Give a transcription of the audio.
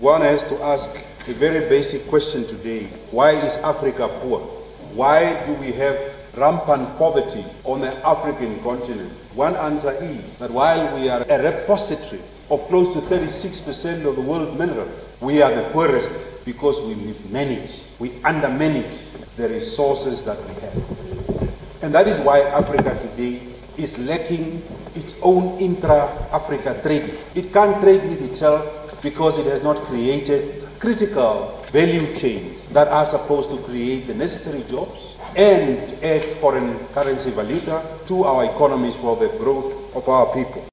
One has to ask a very basic question today. Why is Africa poor? Why do we have rampant poverty on the African continent? One answer is that while we are a repository of close to 36% of the world minerals, we are the poorest because we mismanage, we undermanage the resources that we have. And that is why Africa today is lacking its own intra-Africa trade. It can't trade with itself because it has not created critical value chains that are supposed to create the necessary jobs and add foreign currency valuta to our economies for the growth of our people.